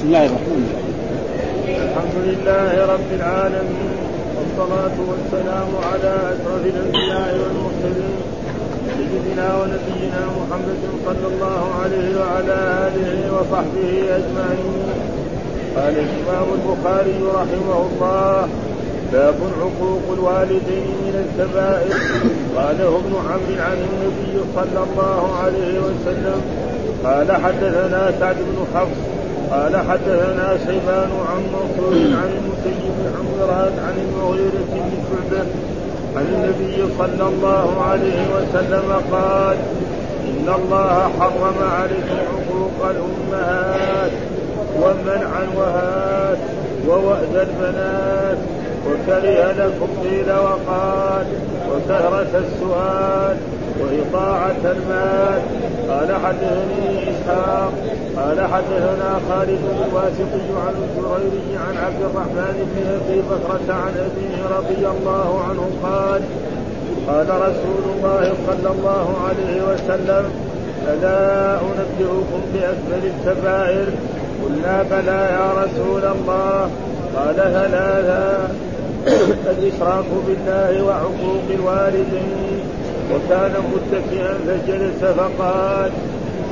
بسم الله الرحمن الرحيم. الحمد لله رب العالمين والصلاة والسلام على أشرف الأنبياء والمرسلين سيدنا ونبينا محمد صلى الله عليه وعلى آله وصحبه أجمعين. قال الإمام البخاري رحمه الله باب عقوق الوالدين من الكبائر. قاله ابن عمرو عن النبي صلى الله عليه وسلم قال حدثنا سعد بن حفص قال حدثنا شيبان عن منصور عن المسيب بن عمران عن المغيرة بن شعبة عن النبي صلى الله عليه وسلم قال إن الله حرم عليكم عقوق الأمهات ومنع وهات ووأد البنات وكره لكم قيل وقال وكثرة السؤال وإطاعة المال قال حدثني إسحاق قال حدثنا خالد الواسطي عن الزهيري عن عبد الرحمن بن أبي بكرة عن أبيه رضي الله عنه قال قال رسول الله صلى الله عليه وسلم ألا أنبئكم بأكبر الكبائر قلنا بلى يا رسول الله. قال ثلاثا الإشراك بالله وعقوق الوالدين؟ وكان متكئا فجلس فقال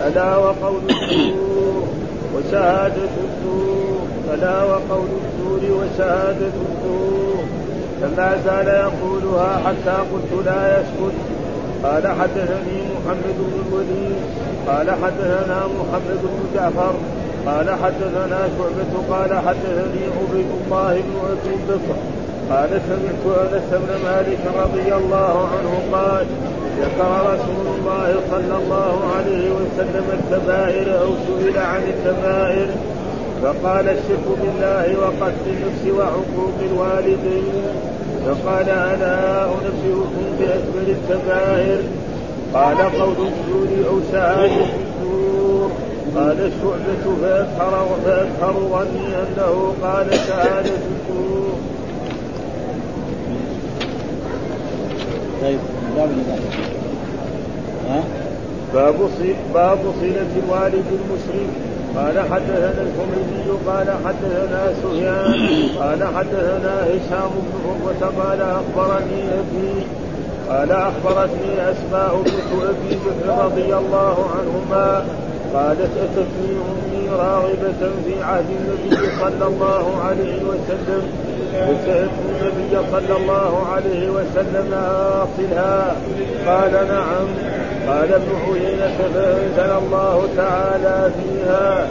ألا وقول الزور وشهادة الزور ألا وقول الزور وشهادة الزور فما زال يقولها حتى قلت لا يسكت. قال حدثني محمد بن الوليد. قال حدثنا محمد بن جعفر. قال حدثنا شعبة. قال حدثني عبيد الله بن أبي بكر. قال سمعت أنس بن مالك رضي الله عنه قال ذكر رسول الله صلى الله عليه وسلم الكبائر أو سئل عن الكبائر فقال الشرك بالله وقتل النفس وعقوق الوالدين. فقال ألا أنبئكم بأكبر الكبائر؟ قال قول الزور أو شهاده الزور. قال الشعبة فأكثر فأكثر ظني أنه قال شهادة الزور. طيب باب ها؟ باب باب صلة الوالد المشرك. قال حدثنا الحميدي قال حدثنا سفيان قال حدثنا هشام بن عروة قال أخبرني أبي قال أخبرتني أسماء بنت أبي بكر رضي الله عنهما قالت أتتني أمي راغبة في عهد النبي صلى الله عليه وسلم. وسألت النبي صلى الله عليه وسلم أصلها. قال نعم. قال ابن عيينة فأنزل الله تعالى فيها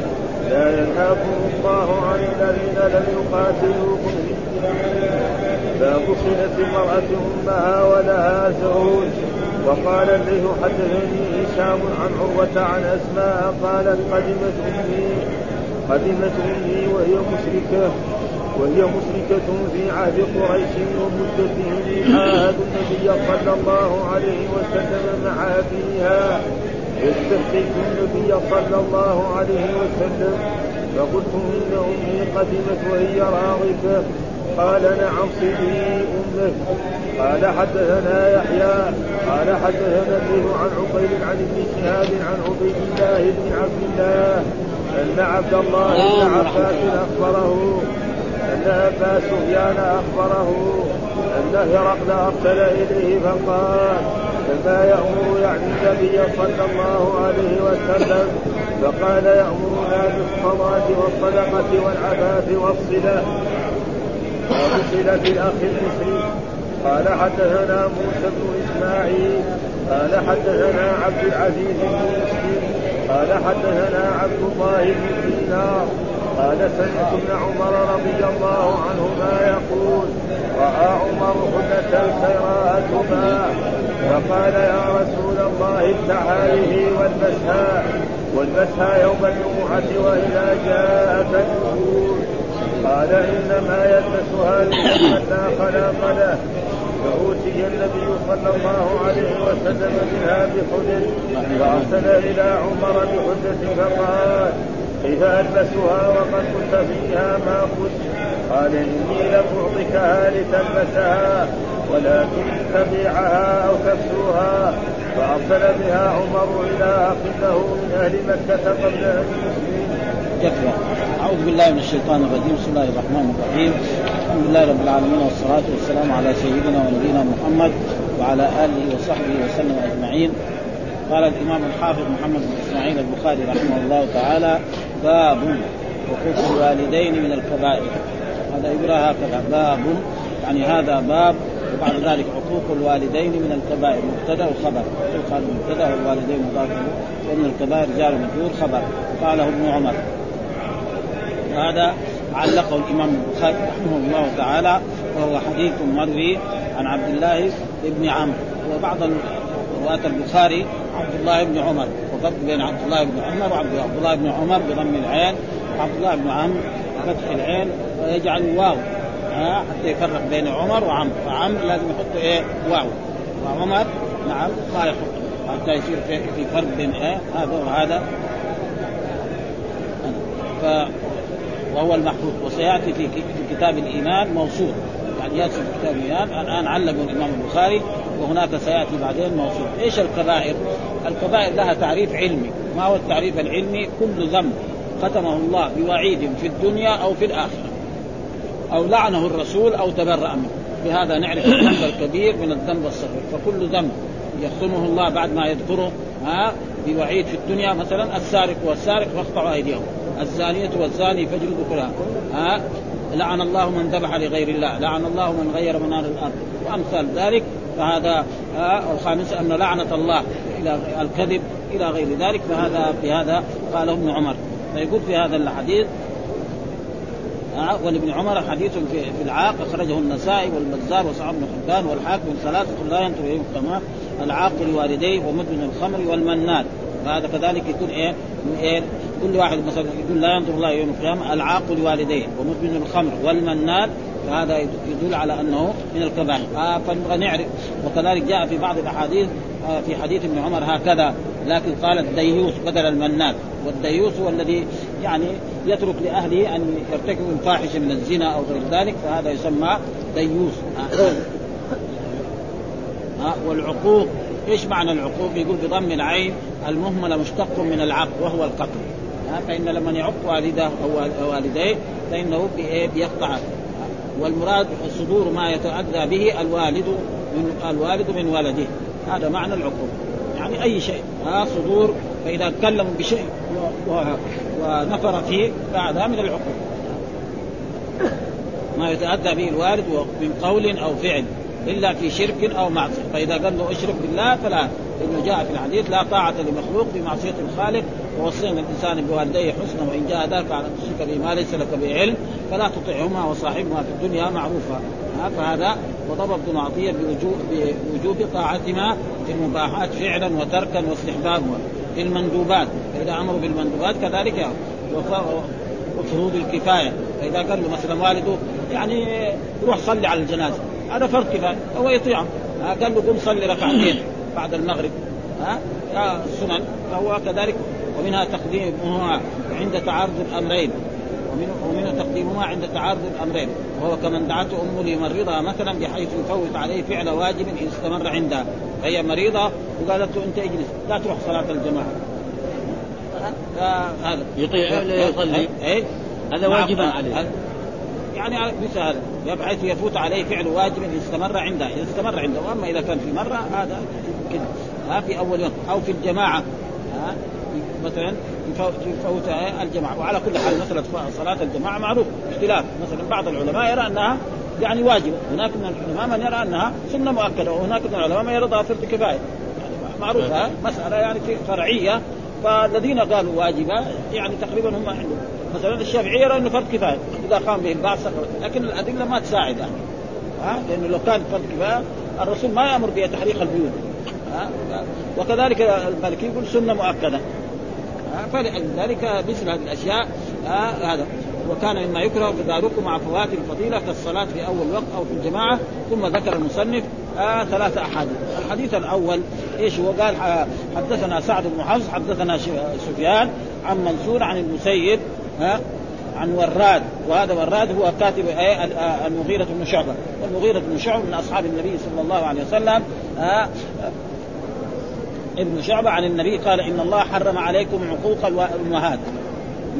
لا ينهاكم الله عن الذين لم يقاتلوكم في باب صلة المرأة أمها ولها زوج. وقال الليث حدثني هشام عن عروة عن أسماء قالت قدمت أمي. قدمت أمي وهي مشركة. وهي مشركة في عهد قريش ومدته عاهد النبي صلى الله عليه وسلم مع أبيها. يستفتيت النبي صلى الله عليه وسلم. فقلت إن أمي قدمت وهي راغبة. قال نعم صلي أمك قال حدثنا يحيى. قال حدثنا ابنه عن عقيل عن ابن شهاب عن عبيد الله بن عبد الله أن عبد الله بن عباس أخبره أن أبا سفيان أخبره أن هرقل أرسل إليه فقال فما يأمر يعني النبي صلى الله عليه وسلم فقال يأمرنا بالصلاة والصدقة والعفاف والصلة. وصلة الأخ المسلم قال حدثنا موسى بن إسماعيل قال حدثنا عبد العزيز بن مسلم قال حدثنا عبد الله بن دينار. قال سمعت عمر رضي الله عنهما يقول رأى عمر حلة سيراءتهما فقال يا رسول الله ابتع هذه والبسها والبسها يوم الجمعة وإذا جاءك النزول قال إنما يلبسها لمن لا خلاق له فأوتي النبي صلى الله عليه وسلم منها بحدث فأرسل إلى عمر بحدث فقال كيف ألبسها وقد قلت فيها ما قلت. قال إني لم أعطكها لتلبسها ولكن تبيعها أو تكسوها فأرسل بها عمر إلى أخ له من أهل مكة قبل أن. يكفى أعوذ بالله من الشيطان الرجيم. بسم الله الرحمن الرحيم. الحمد لله رب العالمين والصلاة والسلام على سيدنا ونبينا محمد وعلى آله وصحبه وسلم أجمعين. قال الإمام الحافظ محمد بن إسماعيل البخاري رحمه الله تعالى باب حقوق الوالدين من الكبائر. هذا يقرأ هكذا باب. يعني هذا باب وبعد ذلك حقوق الوالدين من الكبائر. مبتدا وخبر. قال مبتدا والوالدين مضاف ومن الكبائر جار مجرور خبر. قاله ابن عمر. هذا علقه الإمام البخاري رحمه الله تعالى وهو حديث مروي عن عبد الله بن عمرو. وبعض رواة البخاري عبد الله بن عمر. وفرق بين عبد الله بن عمر وعبد الله بن عمر بضم العين وعبد الله بن عمرو فتح العين ويجعل واو ها حتى يفرق بين عمر وعمر فعمر لازم يحط إيه؟ واو. وعمر نعم ما يحط حتى يصير في, فرق بين إيه؟ هذا وهذا. ف وهو المحفوظ. وسيأتي في في كتاب الإيمان موصول. يعني يأتي في كتاب الإيمان. الآن علمه الإمام البخاري. وهناك سيأتي بعدين موصول إيش الكبائر؟ الكبائر لها تعريف علمي. ما هو التعريف العلمي؟ كل ذنب ختمه الله بوعيد في الدنيا أو في الآخرة. أو لعنه الرسول أو تبرأ منه. بهذا نعرف الذنب الكبير من الذنب الصغير. فكل ذنب يختمه الله بعد ما يذكره ها بوعيد في الدنيا. مثلا السارق والسارق فاقطعوا أيديهم. الزانية والزاني فاجلدوا كلها ها. لعن الله من ذبح لغير الله لعن الله من غير منار الأرض. وأمثال ذلك فهذا الخامس أن لعنة الله إلى الكذب إلى غير ذلك فهذا بهذا قاله ابن عمر. فيقول في هذا الحديث ولابن عمر حديث في, في العاق أخرجه النسائي والبزار وسعد بن حبان والحاكم ثلاثة لا ينظر اليهم القمار العاق لوالديه ومدمن الخمر والمنان. فهذا كذلك يكون إيه؟ من إيه؟ كل واحد مثلا يقول لا ينظر الله يوم القيامة العاق لوالديه ومدمن الخمر والمنان. فهذا يدل على أنه من الكبائر. آه فنبغى نعرف وكذلك جاء في بعض الأحاديث آه في حديث ابن عمر هكذا لكن قال الديوس بدل المنان. والديوس هو الذي يعني يترك لأهله أن يرتكبوا الفاحشة من الزنا أو غير ذلك فهذا يسمى ديوس. آه. آه والعقوق إيش معنى العقوق؟ يقول بضم العين المهملة مشتق من العق وهو القتل. فإن لمن يعق والده أو والديه فإنه بيقطع. والمراد صدور ما يتأذى به الوالد من الوالد من ولده. هذا معنى العقوق يعني أي شيء. ها صدور فإذا تكلموا بشيء ونفر فيه فهذا من العقوق ما يتأذى به الوالد من قول أو فعل إلا في شرك أو معصية. فإذا قال له اشرك بالله فلا. لأنه جاء في الحديث لا طاعة لمخلوق في معصية الخالق ووصينا الإنسان بوالديه حسنا وإن جاهداك على ان تشرك بما ليس لك به علم فلا تطعهما وصاحبهما في الدنيا معروفا. فهذا وضرب ابن عطيه بوجوب بوجوب طاعتهما في المباحات فعلا وتركا واستحبابا. في المندوبات فإذا أمروا بالمندوبات كذلك وفروض الكفاية. فإذا قال له مثلا والده يعني روح صلي على الجنازة. هذا فرض كفاية هو يطيعه. قال له قم صلي ركعتين. بعد المغرب ها؟ السنن فهو كذلك ومنها تقديمها عند تعارض الأمرين. ومنه تقديمها عند تعارض الأمرين. وهو كمن دعته أمه ليمرضها مثلا بحيث يفوت عليه فعل واجب إن استمر عندها فهي مريضة وقالت له أنت اجلس لا تروح صلاة الجماعة. هذا يطيع يصلي. إيه؟ هذا واجبا عليه. يعني مثل هذا بحيث يفوت عليه فعل واجب إن استمر عنده. اذا استمر عنده. وأما إذا كان في مرة هذا كده ها في أول يوم. أو في الجماعة. ها مثلا يفوت الجماعة. وعلى كل حال مسألة صلاة الجماعة معروف. اختلاف. مثلا بعض العلماء يرى أنها يعني واجبه هناك من العلماء من يرى أنها سنة مؤكدة. وهناك من العلماء من يرى فرض كفايه يعني معروفه مسألة يعني فرعية. فالذين قالوا واجبة يعني تقريبا هم عندهم. مثلا الشافعي يرى إنه فرض كفاية إذا قام به البعض سقط. لكن الأدلة ما تساعد يعني ها؟ لأنه لو كان فرض كفاية الرسول ما يأمر بتحريق البيوت. ها؟ وكذلك المالكي يقول سنة مؤكدة. فلذلك مثل هذه الأشياء هذا. وكان مما يكره تداركه مع فوات الفضيلة كالصلاة في أول وقت أو في الجماعة ثم ذكر المصنف آه ثلاثة أحاديث. الحديث الأول إيش هو؟ قال حدثنا سعد بن حفص حدثنا سفيان عن منصور عن المسيب ها عن وراد. وهذا وراد هو كاتب المغيرة بن شعبة. والمغيرة بن شعبة من أصحاب النبي صلى الله عليه وسلم ها ابن شعبة عن النبي قال إن الله حرم عليكم عقوق الأمهات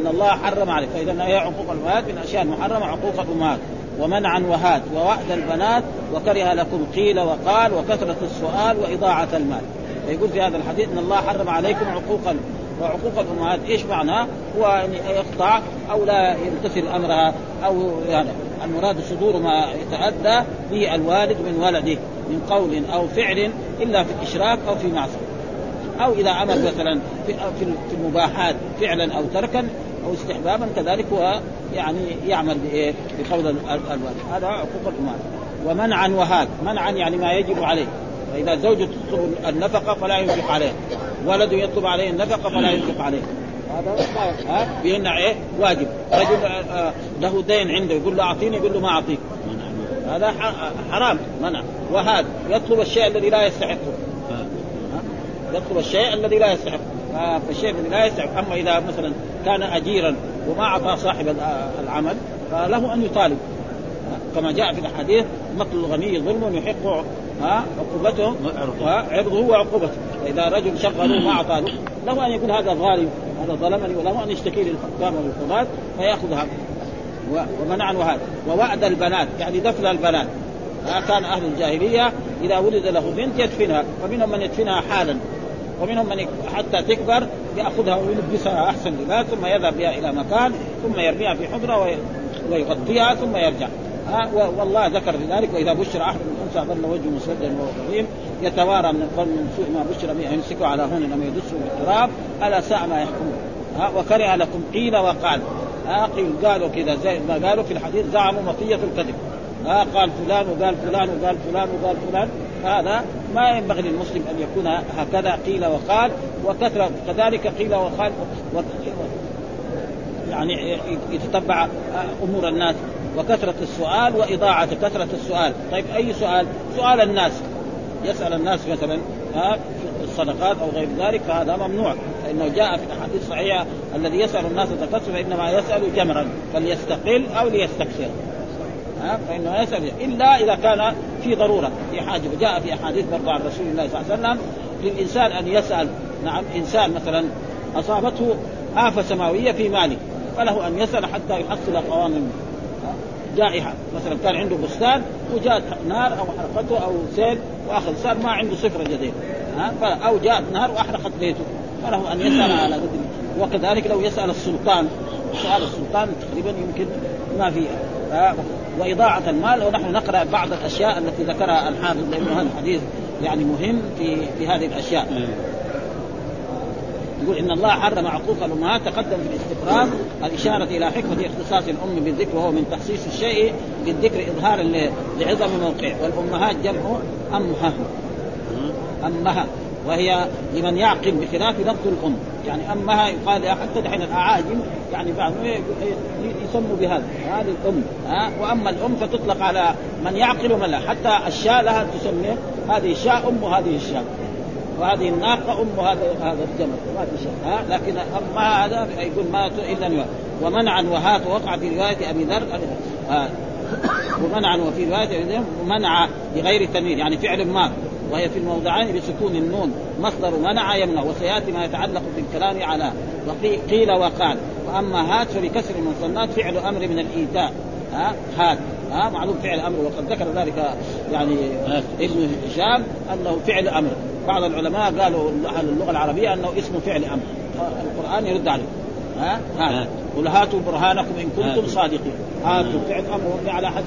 إن الله حرم عليه فإذا هي عقوق الامهات من الاشياء المحرمه عقوق الامهات ومنعا وهات ووعد البنات وكره لكم قيل وقال وكثرة السؤال وإضاعة المال. فيقول في هذا الحديث إن الله حرم عليكم عقوق وعقوق الامهات إيش معناه؟ هو إن يقطع أو لا يمتثل أمرها أو يعني المراد صدور ما يتأدى به الوالد من ولده من قول أو فعل إلا في الإشراك أو في معصية أو إذا عمل مثلا في المباحات فعلا أو تركا أو استحبابا كذلك هو يعني يعمل بإيه؟ بقول الوالد هذا عقوق الامهات ومنعا وهات منعا يعني ما يجب عليه فإذا زوجة تطلب النفقة فلا ينفق عليه. ولد يطلب عليه النفقة فلا ينفق عليه. هذا ها؟ بيمنع إيه؟ واجب. رجل آه، له دين عنده يقول له أعطيني يقول له ما أعطيك. هذا حرام. منع. وهذا يطلب الشيء الذي لا يستحقه. يطلب الشيء الذي لا يستحق فالشيء الذي لا يستحق أما إذا مثلا كان اجيرا وما أعطى صاحب العمل فله أن يطالب. كما جاء في الاحاديث مقتل الغني ظلم يحق عقوبته عرضه وعقوبته فإذا رجل شغله ما أعطاه له أن يقول هذا ظالم هذا ظلمني وله أن يشتكي للحكام والقضاة فيأخذ هذا. ومنعا وهذا ووعد البنات يعني دفن البنات. كان أهل الجاهلية إذا ولد له بنت يدفنها. فمنهم من يدفنها حالا. ومنهم من حتى تكبر يأخذها ويلبسها أحسن لباس ثم يذهب بها إلى مكان ثم يرميها في حجره ويغطيها ثم يرجع. ها والله ذكر في ذلك وإذا بشر أحد من انثى ظل وجهه مسودا وهو كظيم يتوارى من القوم من سوء ما بشر به يمسكه على هون لم يدسه بالتراب ألا ساء ما يحكمون. ها وكره لكم قيل وقال. ها قيل قالوا كذا زي ما قالوا في الحديث زعموا مطيه الكذب. ها قال فلان وقال فلان وقال فلان وقال فلان. هذا ما ينبغي للمسلم أن يكون هكذا قيل وقال وكثرة كذلك قيل وقال يعني يتتبع أمور الناس. وكثرة السؤال وإضاعة كثرة السؤال. طيب أي سؤال؟ سؤال الناس. يسأل الناس مثلا في الصدقات أو غير ذلك فهذا ممنوع. فإنه جاء في الأحاديث الصحيحة الذي يسأل الناس تكسر فإنما يسأل جمرا فليستقل أو ليستكثر. ها فإنه يسأل. إلا إذا كان في ضرورة. في حاجة. وجاء في أحاديث برضو عن رسول الله صلى الله عليه وسلم للإنسان أن يسأل. نعم إنسان مثلا أصابته آفة سماوية في ماله فله أن يسأل حتى يحصل قوام جائحة. مثلا كان عنده بستان وجاءت نار أو حرقته أو سيل وأخذ. صار ما عنده صفر جديد. ها؟ أو جاءت نار وأحرقت بيته. فله أن يسأل على قدر وكذلك لو يسأل السلطان. سؤال السلطان تقريبا يمكن ما في وإضاعة المال. ونحن نقرأ بعض الأشياء التي ذكرها الحافظ لأنه هذا الحديث يعني مهم في في هذه الأشياء. يقول إن الله حرم عقوق الأمهات تقدم في الاستقرار الإشارة إلى حكمة اختصاص الأم بالذكر وهو من تخصيص الشيء بالذكر اظهارا لعظم موقعه. والأمهات جمع أمها. أمها. وهي لمن يعقل بخلاف لفظ الأم. يعني أمها يقال حتى دحين الأعاجم يعني بعض يسموا بهذا. هذه الأم. ها؟ وأما الأم فتطلق على من يعقل ومن لا. حتى الشاء لها تسمي هذه الشاء أم هذه الشاء. وهذه الناقة أم هذا هذا الجمل. ما في شيء. ها؟ لكن أما هذا يقول ما إلا ومنعا وهات وقع في رواية أبي ذر. آه ومنعا وفي رواية أبي ذر. ومنع بغير تنوين يعني فعل ما. وهي في الموضعين بسكون النون. مصدر منع يمنع. وسيأتي ما يتعلق بالكلام على. وقيل وقال. وأما هات فبكسر المصنات فعل أمر من الإيتاء. ها؟ هات ها؟ معلوم فعل أمر وقد ذكر ذلك يعني ابن هشام أنه فعل أمر. بعض العلماء قالوا أهل اللغة العربية أنه اسمه فعل أمر. القرآن يرد عليه. ها؟ ها؟ قل هاتوا برهانكم إن كنتم صادقين. هاتوا فعل أمر على حد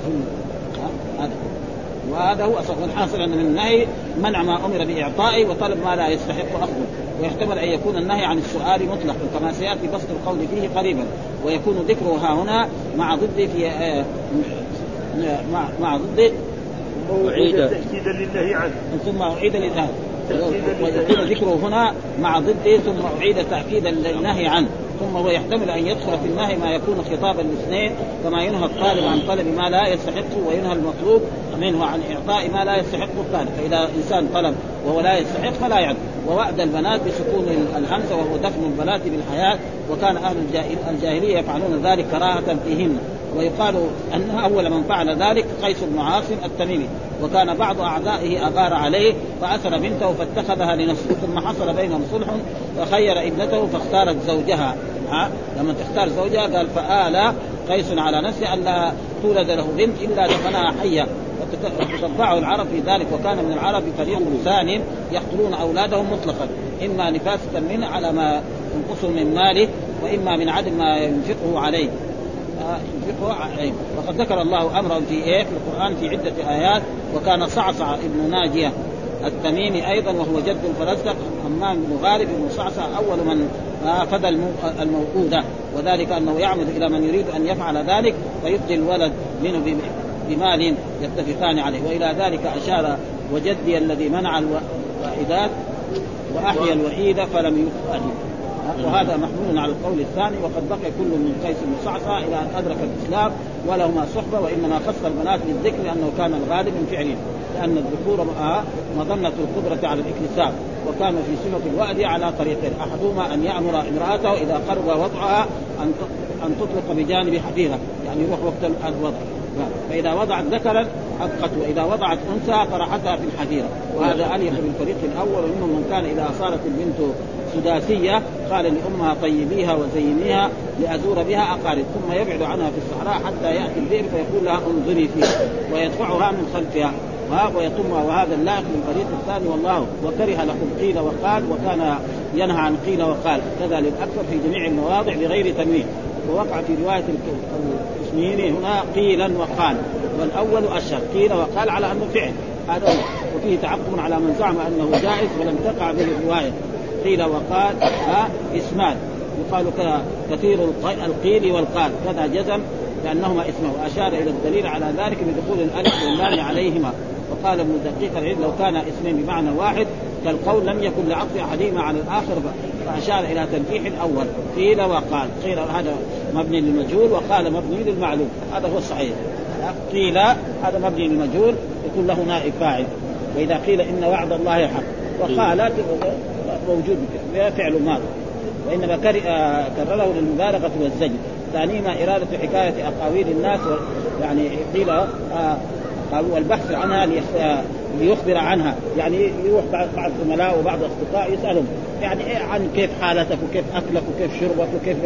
هذا. وهذا هو أصل والحاصل ان النهي منع ما أمر بإعطائه وطلب ما لا يستحق أخذه. ويحتمل أن يكون النهي عن السؤال مطلقا كما سيأتي بسط القول فيه قريبا. ويكون ذكره ها هنا مع ضد في آه، مع مع ضد أعيد تأكيدا لله عنه. ثم أعيد لله ويكون ذكره هنا مع ضده ثم أعيد تأكيدا للنهي عنه. ثم هو يحتمل أن يدخل في النهي ما يكون خطابا لاثنين كما ينهى الطالب عن طلب ما لا يستحقه وينهى المطلوب منه عن إعطاء ما لا يستحقه الطالب. فإذا إنسان طلب وهو لا يستحق فلا يعد. ووعد البنات بسكون الهمزه وهو دفن البنات بالحياة وكان أهل الجاهلية يفعلون ذلك كراهة فيهن. ويقال ان أول من فعل ذلك قيس بن عاصم التميمي وكان بعض اعدائه أغار عليه فاثر بنته فاتخذها لنفسه ثم حصل بينهم صلح فخير ابنته فاختارت زوجها. ها؟ لما تختار زوجها قال فآل قيس على نفسه أن لا تولد له بنت إلا دفنها حية. وتتبعه العرب في ذلك وكان من العرب فريق ثاني يقتلون أولادهم مطلقا إما نفاسة منه على ما ينقصه من ماله وإما من عدم ما ينفقه عليه. ينفقه عليه وقد ذكر الله أمرا في إيه في القرآن في عدة آيات وكان صعصع ابن ناجية التميمي أيضا وهو جد الفرزدق همام بن غالب بن صعصع أول من فدى الموؤودة وذلك أنه يعمد إلى من يريد أن يفعل ذلك فيبدي الولد منه بمال يتفقان عليه. وإلى ذلك أشار وجدي الذي منع الوائدات وأحيا الوحيدة فلم يفأد وهذا محمول على القول الثاني وقد بقي كل من قيس بن صعصع إلى أن أدرك الإسلام ولهما صحبة وإنما خص البنات بالذكر لأنه كان الغالب من فعلهم لأن الذكور مظنة القدرة على الإكتساب وكان في صفة الوأد على طريقين أحدهما أن يأمر امرأته إذا قرب وضعها أن أن تطلق بجانب حفيظه يعني يروح وقت الوضع. فإذا وضعت ذكرا أبقت وإذا وضعت أنثى طرحتها في الحفيره وهذا أليق بالفريق الأول ومنهم من كان إذا صارت البنت سداسيه قال لأمها طيبيها وزينيها لأزور بها اقارب ثم يبعد عنها في الصحراء حتى يأتي البئر فيقول لها انظري فيها ويدفعها من خلفها ويطمها وهذا اللائق للفريق الثاني والله وكره لكم قيل وقال وكان ينهى عن قيل وقال كذا للاكثر في جميع المواضع بغير تنوين ووقع في رواية الاسمين هنا قيلا وقال والأول أشهر قيل وقال على أنه فعل هذا وفيه تعقب على من زعم أنه جائز ولم تقع به الرواية. قيل وقال ها اسمان. يقال كثير القيل والقال. كذا جزم لأنهما اسمه. واشار إلى الدليل على ذلك بدخول الألف واللام عليهما. وقال ابن دقيق العلم لو كان اسمين بمعنى واحد كالقول لم يكن لعطف أحدهما على الآخر فأشار إلى تنكيح الأول. قيل وقال. قيل هذا مبني للمجهول وقال مبني للمعلوم. هذا هو الصحيح. قيل هذا مبني للمجهول يكون له نائب فاعل. وإذا قيل إن وعد الله حق. وقال موجود فعل ماضي. وإنما كرره للمبالغة والزجر. ثانيما إرادة حكاية أقاويل الناس يعني قيل آه والبحث عنها ليخبر عنها. يعني يروح بعض الزملاء وبعض الاصدقاء يسألهم يعني إيه عن كيف حالتك وكيف أكلك وكيف شربك وكيف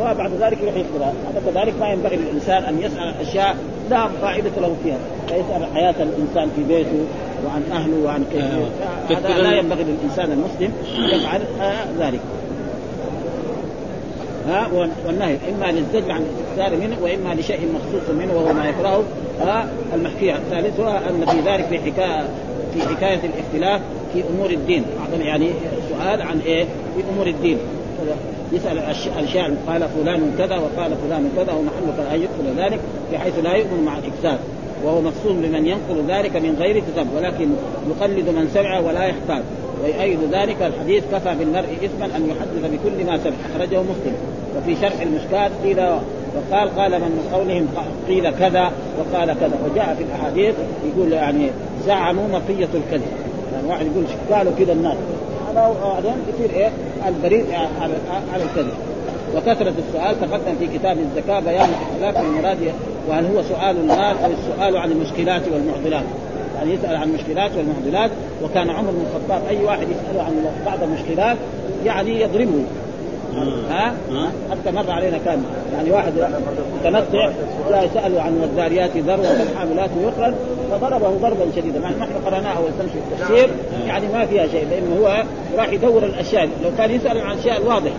وبعد ذلك يروح يخبرها هذا كذلك ما ينبغي للإنسان أن يسأل أشياء لا فائدة له فيها. فيسأل حياة الإنسان في بيته وعن أهله وعن كيف آه. هذا لا ينبغي للإنسان المسلم يفعل آه ذلك. ها والنهي إما للزجر عن الاستكثار منه وإما لشيء مخصوص منه وهو ما يكرهه. ها المحكي ثالثها أن في ذلك في حكايه في حكاية الاختلاف في أمور الدين. يعني سؤال عن إيه؟ في أمور الدين. يسأل اشياء قال فلان كذا وقال فلان كذا ومحل أن يدخل ذلك بحيث لا يؤمن مع الاكساد وهو مقصود بمن ينقل ذلك من غير كتاب ولكن يقلد من سمع ولا يحتاج. ويؤيد ذلك الحديث كفى بالمرء إثما أن يحدث بكل ما سمع. أخرجه مسلم. وفي شرح المشكات قيل وقال قال من قولهم قيل كذا وقال كذا. وجاء في الأحاديث يقول يعني زعموا مطيه الكذب. يعني واحد يقول قالوا كذا الناس. هذا بعدين يصير إيه؟ البريء على على الكذب. وكثرة السؤال تقدم في كتاب الزكاة بيان اختلاف المراد وهل هو سؤال المال أو السؤال عن المشكلات والمعضلات؟ يعني يسأل عن المشكلات والمعضلات وكان عمر بن الخطاب أي واحد يسأله عن بعض المشكلات يعني يضربه. ها؟ حتى مر علينا كان يعني واحد متنطع جاء يساله عن الذاريات ذروه والحاملات يقرا فضربه ضربا شديدا. مع نحن قرأناه اول سنه في التفسير يعني ما فيها شيء لأنه هو راح يدور الأشياء. لو كان يسأل عن الاشياء الواضحه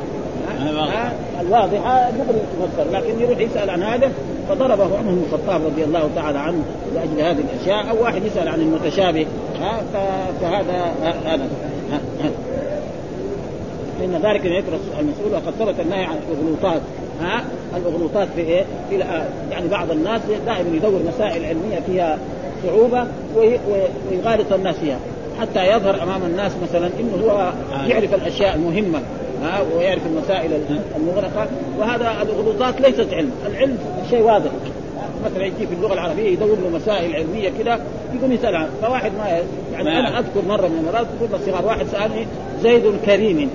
الواضحة دغري تفسر لكن يروح يسأل عن هذا فضربه عمر بن الخطاب رضي الله تعالى عنه لأجل هذه الأشياء أو واحد يسأل عن المتشابه. ها فهذا هذا. فإن ذلك يترك المسؤول وقد ثبت النهي عن الاغلوطات ها الاغلوطات في إيه؟ في يعني بعض الناس دائما يدور مسائل علمية فيها صعوبة ويغالط الناس فيها. حتى يظهر أمام الناس مثلا إنه هو يعرف الأشياء المهمة. ها ويعرف المسائل المغرقه وهذا الاغلوطات ليست علم، العلم شيء واضح. مثلا يجي في اللغة العربية يدور له مسائل علمية كذا يقوم يسال عنها فواحد ما يعني أنا أذكر مرة من المرات كنا صغار واحد سألني زيد كريم.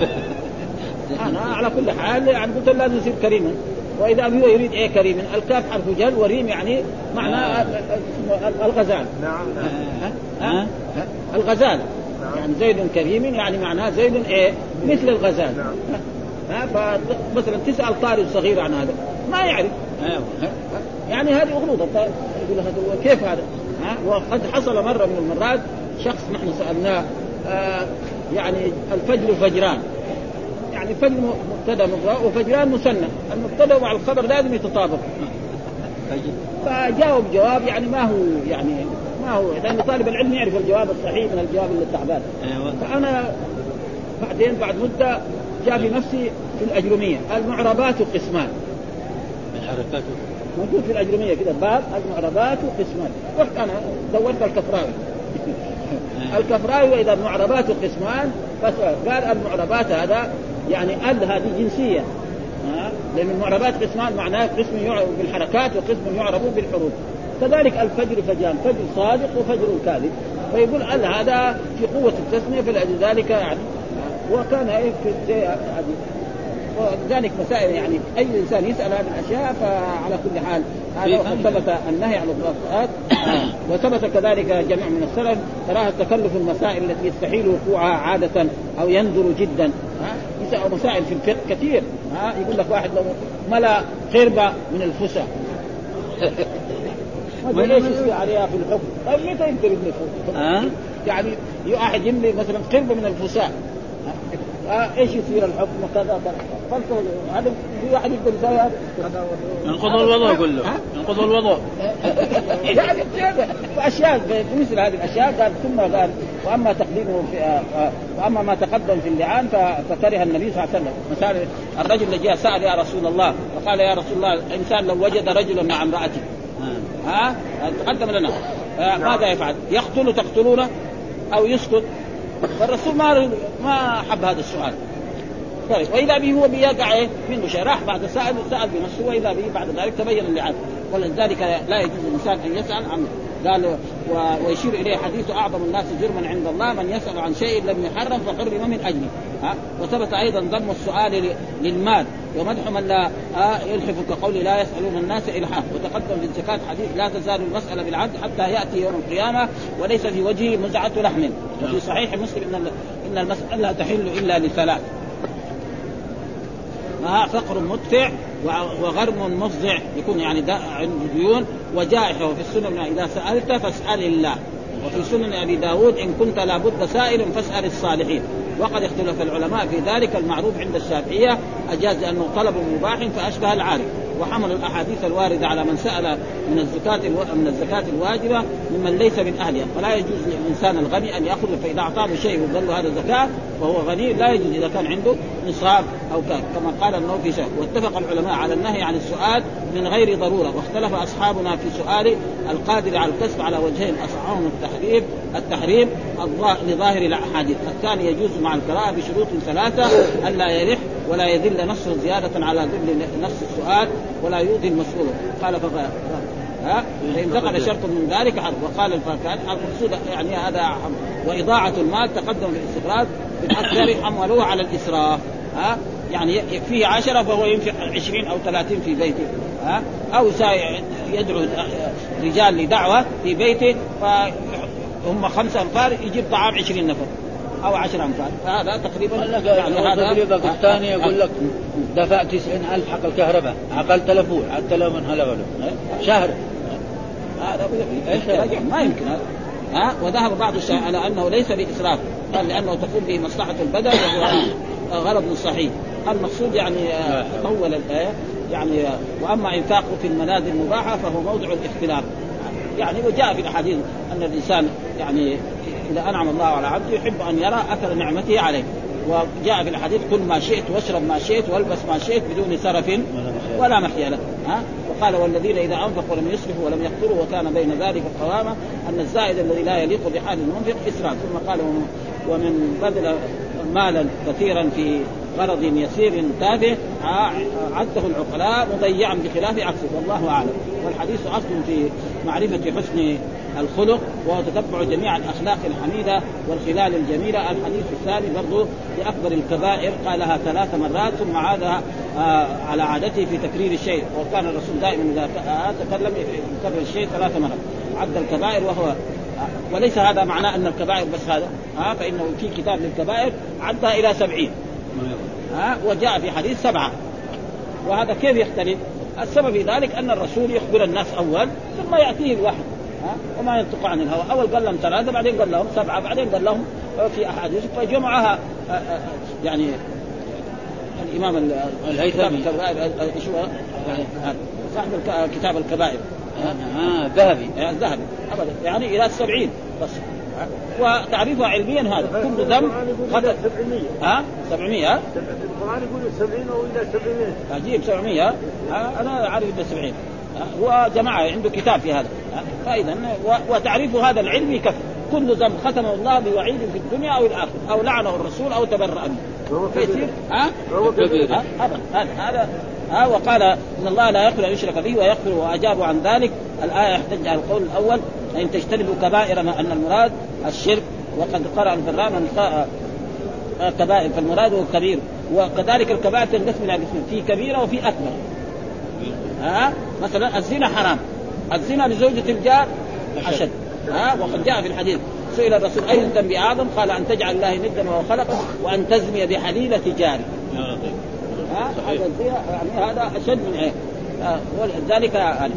أنا على كل حال يعني قلت لازم يصير كريما وإذا هو يريد إيه كريم الكاف حرف جر وريم يعني معناه الغزال. نعم ها؟ ها؟ ها؟ الغزال. يعني زيد كريم يعني معناه زيد إيه؟ مثل الغزال. ها فمثلا تسأل طالب صغير عن هذا. ما يعرف. يعني هذه غلوطه يقول هذا كيف هذا؟ ها وقد حصل مرة من المرات شخص نحن سألناه آه يعني الفجر فجران. يعني فجر مبتدأ وفجران مثنى المبتدأ مع الخبر لازم يتطابق. فجاوب جواب يعني ما هو يعني ما هو. لأن طالب العلم يعرف الجواب الصحيح من الجواب اللي التعبان أيوه. فأنا بعدين بعد مدة جاء في نفسي في الأجرمية. المعربات قسمان. من حركاته موجود في الأجرمية كذا باب المعربات قسمان. رحت أنا دورت الكفراوي. الكفراوي وإذا المعربات قسمان قال المعربات هذا يعني أل هذه جنسية. لأن المعربات قسمان معناه قسم يعرب بالحركات وقسم يعرب بالحروف. كذلك الفجر فجان فجر صادق وفجر كاذب. فيقول أل هذا في قوة التسمية فلذلك يعني وكان إيه في هذه ولذلك مسائل يعني. أي إنسان يسأل هذه الأشياء فعلى كل حال هذا وقد ثبت النهي عن القراءات وثبت كذلك جميع من السلف كراهه تكلف المسائل التي يستحيل وقوعها عادة أو يندر جدا. ها؟ مسائل في الفقه كثير. ها؟ يقول لك واحد لو ملا قربه من الفسا ما إيش يصير عليها في الحكم؟ طيب متى يقدر يبني؟ يعني واحد يملي مثلا قربه من الفساء إيش يصير الحكم؟ وكذا كذا. فانتوا هذا في واحد يقدر يسوي هذا. ينقض الوضوء يقول له. ها؟ ينقض الوضوء يعني فاشياء مثل هذه الأشياء قال ثم قال وأما تقديمه في آه، آه، وأما ما تقدم في اللعان فكره النبي صلى الله عليه وسلم. مثال الرجل اللي جاء سأل يا رسول الله. فقال يا رسول الله الانسان لو وجد رجلا مع امرأته. ها؟ تقدم لنا. آه، ماذا يفعل؟ يقتل تقتلونه؟ أو يسكت؟ فالرسول ما ما حب هذا السؤال طيب وإذا به هو بيقع؟ في المشاة راح بعد سال سأل بنفسه وإذا به بعد ذلك تبين اللعان ولذلك لا يجوز الانسان أن يسأل عن قال ويشير إليه حديث أعظم الناس جرما عند الله من يسأل عن شيء لم يحرم فحرم من أجله. ها؟ وثبت أيضا ضم السؤال للمال ومدح من لا آه يلحف كقول لا يسألون الناس الحاف وتقدم في الزكاه حديث لا تزال المسألة بالعبد حتى يأتي يوم القيامة وليس في وجهه مزعة لحم. وفي صحيح مسلم إن إن المسألة لا تحل إلا لثلاث. ها فقر مدفع وغرم مفزع يكون يعني عنده ديون وجائحة وفي السنن إذا سألت فاسأل الله. وفي سنن أبي داود إن كنت لابد سائل فاسأل الصالحين. وقد اختلف العلماء في ذلك المعروف عند الشافعية أجاز أنه طلب مباح فأشبه العارف. وحملوا الأحاديث الواردة على من سأل من الزكاة ألو... من الزكاة الواجبة ممن ليس من أهلها فلا يجوز للإنسان الغني أن يأخذ فإذا أعطاه شيء وقال له هذا زكاة وهو غني لا يجوز إذا كان عنده نصاب أو كان كما قال النووي شيء واتفق العلماء على النهي عن السؤال من غير ضرورة. واختلف أصحابنا في سؤال القادر على الكسب على وجهين أصحابهم التحريم التحريم لظاهر الأحاديث. الثاني يجوز مع القراءة بشروط ثلاثة ألا يرح ولا يذل نفسه زيادة على ذل نفس السؤال ولا يؤذي المسؤول. قال فقال ها؟ فإن دخل شرط من ذلك حرب وقال الفاكهة المقصود يعني هذا حرب. وإضاعة المال تقدم في الاستقراض بالأكثر حملوه على الإسراف. ها؟ يعني يكفيه عشرة فهو ينفق عشرين أو ثلاثين في بيته. ها؟ أو يدعو رجال لدعوة في بيته فهم خمسة أنفار يجيب طعام عشرين نفر أو عشرة أنفار. فهذا تقريبا يعني هذا تقريبا الثاني يقول لك دفع 90000 حق الكهرباء عقلت تلفون حتى لو من هلا ولا شهر. هذا إيش ما يمكن. هذا ها؟ وذهب بعض الشيء على أنه ليس بإسراف قال لأنه تكون به مصلحة البدن وهو غرض صحيح المقصود يعني آه، أول الايه يعني آه، وأما إنفاقه في المنازل المباحه فهو موضع الاختلاف. يعني وجاء في الاحاديث أن الإنسان يعني إذا أنعم الله على عبده يحب أن يرى أثر نعمته عليه. وجاء في الحديث كل ما شئت واشرب ما شئت والبس ما شئت بدون سرف ولا محيلة ها؟ وقال والذين إذا أنفقوا لم يسرفوا ولم يقتروا وكان بين ذلك قواما أن الزائد الذي لا يليق بحال المنفق إسراف. ثم قال ومن بذل مالا كثيرا في غرض يسير تافه عده العقلاء مضيعا بخلاف عكسه والله أعلم. والحديث أصل في معرفة حسن الخلق وهو تتبع جميع الأخلاق الحميدة والخلال الجميلة. الحديث الثاني برضه بأكبر الكبائر قالها ثلاث مرات ثم عادها آه على عادته في تكرير الشيء. وكان الرسول دائما إذا تكلم يكرر الشيء ثلاث مرات. عد الكبائر وهو وليس هذا معناه أن الكبائر بس هذا ها فإنه في كتاب للكبائر عدها إلى سبعين. ها؟ وجاء في حديث سبعة. وهذا كيف يختلف؟ السبب في ذلك أن الرسول يخبر الناس أول ثم يأتيه الوحي ها؟ وما ينطق عن الهوى. أول قال لهم ثلاثة بعدين قال لهم سبعة بعدين قال لهم في أحاديث. فجمعها يعني الإمام الهيثمي؟ صاحب كتاب الكبائر. ذهبي. ذهبي. ابدا. يعني إلى السبعين بس. وتعريفها علميا هذا كل ذنب خطأ. 700 ها؟ 700 القرآن يقول 70 أو إلى 700 عجيب 700 أنا عارف إلى 70 هو جماعة عنده كتاب في هذا. فإذا وتعريف هذا العلم يكفي. كل ذنب ختمه الله بوعيد في الدنيا أو الآخرة أو لعنه الرسول أو تبرأ منه. فيصير ها؟ هذا هذا ها؟ وقال إن الله لا يغفر أن يشرك به ويغفر واجابوا عن ذلك. الآية يحتج على القول الأول. ان تجتنبوا كبائر ما أن المراد الشرك وقد قرأ البراء من كبائر فالمراد هو كبير. وكذلك الكبائر تنقسم إلى قسمين في كبيرة وفي أكبر. ها؟ مثلا الزنا حرام. الزنا لزوجة الجار أشد. ها؟ وقد جاء في الحديث سئل الرسول أي الذنب أعظم قال أن تجعل الله ندا وهو خلقه وأن تزني بحليلة جاري ها؟ هذا يعني هذا أشد من إيه؟ ولذلك يعني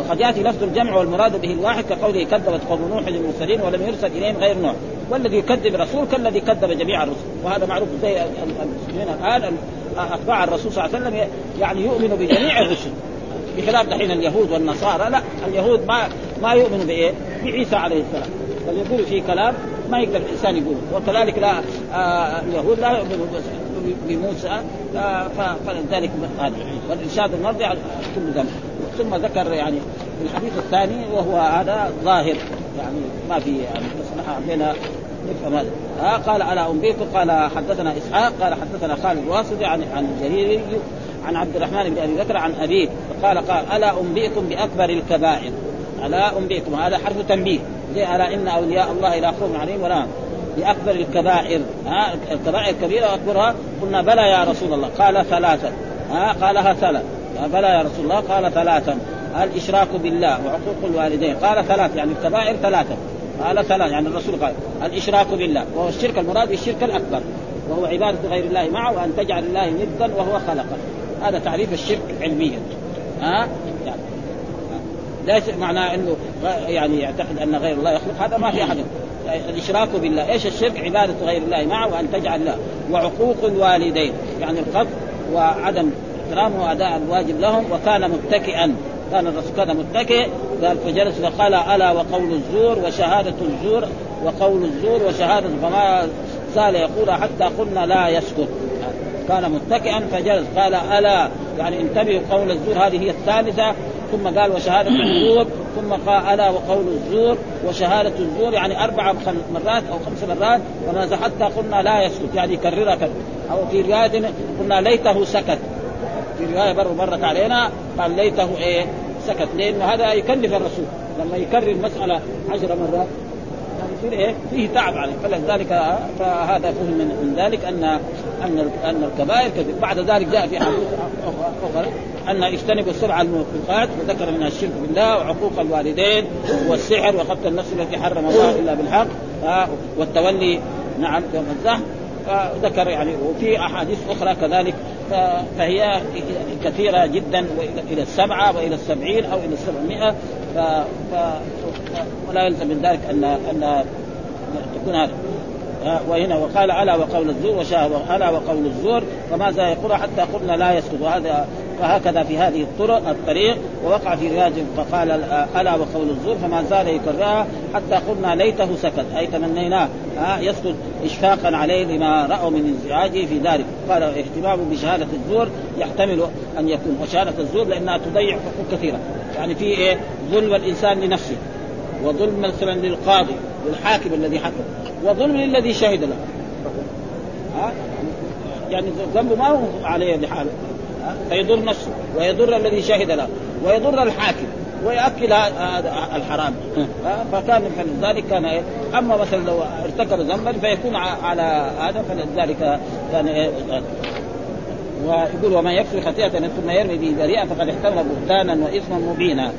وقد يأتي لفظ الجمع والمراد به الواحد كقوله كذبت قوم نوح للمرسلين ولم يرسل إليهم غير نوح. والذي يكذب الرسول كالذي كذب جميع الرسل. وهذا معروف زي المسلمين الآن اتباع الرسول صلى الله عليه وسلم يعني يؤمن بجميع الرسل. بخلاف دحين اليهود والنصارى لا اليهود ما ما يؤمنوا بإيه؟ بعيسى عليه السلام. بل يقولوا في كلام ما يقدر الإنسان يقوله. وكذلك لا آه اليهود لا يؤمنوا بموسى آه فلذلك هذا والإرشاد المرضي على كل ذنب ثم ذكر يعني في الحديث الثاني وهو هذا ظاهر يعني ما في يعني بس حبينا نفهم هذا آه قال ألا انبئكم قال حدثنا إسحاق. قال حدثنا خالد الواسطي عن عن جرير عن عبد الرحمن بن أبي بكر عن أبيه. فقال قال ألا أنبئكم بأكبر الكبائر؟ ألا أنبئكم؟ هذا حرف تنبيه. زي ألا إن أولياء الله لا خوف عليهم ولا بأكبر الكبائر. ها الكبائر كبيره وأكبرها؟ قلنا بلى يا رسول الله. قال ثلاثة. ها قالها ثلاث. بلى يا رسول الله؟ قال ثلاثا. الاشراك بالله وعقوق الوالدين. قال ثلاث يعني الكبائر ثلاثة. قال ثلاث يعني الرسول قال الإشراك بالله. وهو الشرك المراد الشرك الأكبر. وهو عبادة غير الله معه وأن تجعل الله ندا وهو خلقه. هذا تعريف الشرك علميا. ها؟ يعني. ليس معناه إنه يعني يعتقد أن غير الله يخلق. هذا ما في أحد. الإشراك بالله. إيش الشرك؟ عبادة غير الله معه وأن تجعل الله وعقوق الوالدين. يعني القصد وعدم احترام وأداء الواجب لهم وكان متكئا. كان الرسول كان متكئ. قال فجلس فقال ألا وقول الزور وشهادة الزور وقول الزور وشهادة. فما زال يقول حتى قلنا لا يسكت. كان متكئا فجلس. قال ألا. يعني انتبهوا قول الزور هذه هي الثالثة. ثم قال وشهادة الزور ثم قال ألا وقول الزور وشهادة الزور. يعني أربع مرات أو خمس مرات. فما حتى قلنا لا يسكت. يعني يكررها أو في رواية قلنا ليته سكت. في رواية برضه مرت علينا قال ليته إيه سكت. لأنه هذا يكلف الرسول. لما يكرر المساله عشر مرات يصير إيه فيه تعب عليه. فلذلك فهذا فهم من, من ذلك ان أن أن الكبائر كبير بعد ذلك جاء في حديث أخرى أن اجتنبوا السبع الموبقات وذكر منها الشرك بالله وعقوق الوالدين والسحر وقتل النفس التي حرم الله إلا بالحق والتولي نعم يوم الزحف. فذكر يعني وفي أحاديث أخرى كذلك فهي كثيرة جدا إلى السبعة وإلى السبعين أو إلى السبعمائة. ف... ولا يلزم من ذلك أن أن تكون هذا وهنا وقال على وقول الزور وشاه على وقول الزور فماذا يقول حتى قلنا لا يسكت وهذا وهكذا في هذه الطرق الطريق ووقع في رواية فقال ألا وقول الزور فما زال يكررها حتى قلنا ليته سكت. أي تمنيناه. يسكت إشفاقا عليه لما رأوا من انزعاجه في ذلك. قال اهتمامه بشهادة الزور يحتمل أن يكون. وشهادة الزور لأنها تضيع حقوق كثيرة. يعني في إيه؟ ظلم الإنسان لنفسه وظلم مثلا للقاضي. والحاكم الذي حكم. وظلم للذي شهد له. ها؟ يعني ذنبه ما هو عليه لحاله. فيضر نفسه ويضر الذي شهد له ويضر الحاكم ويأكل هذا الحرام. فكان فلذلك كان إيه؟ أما مثلا لو ارتكب ذنبا فيكون على هذا فلذلك كان إيه؟ ويقول ومن يكسر خطيئة ثم يرمي به بريئا فقد احتمل بهتانا واثما مبينا.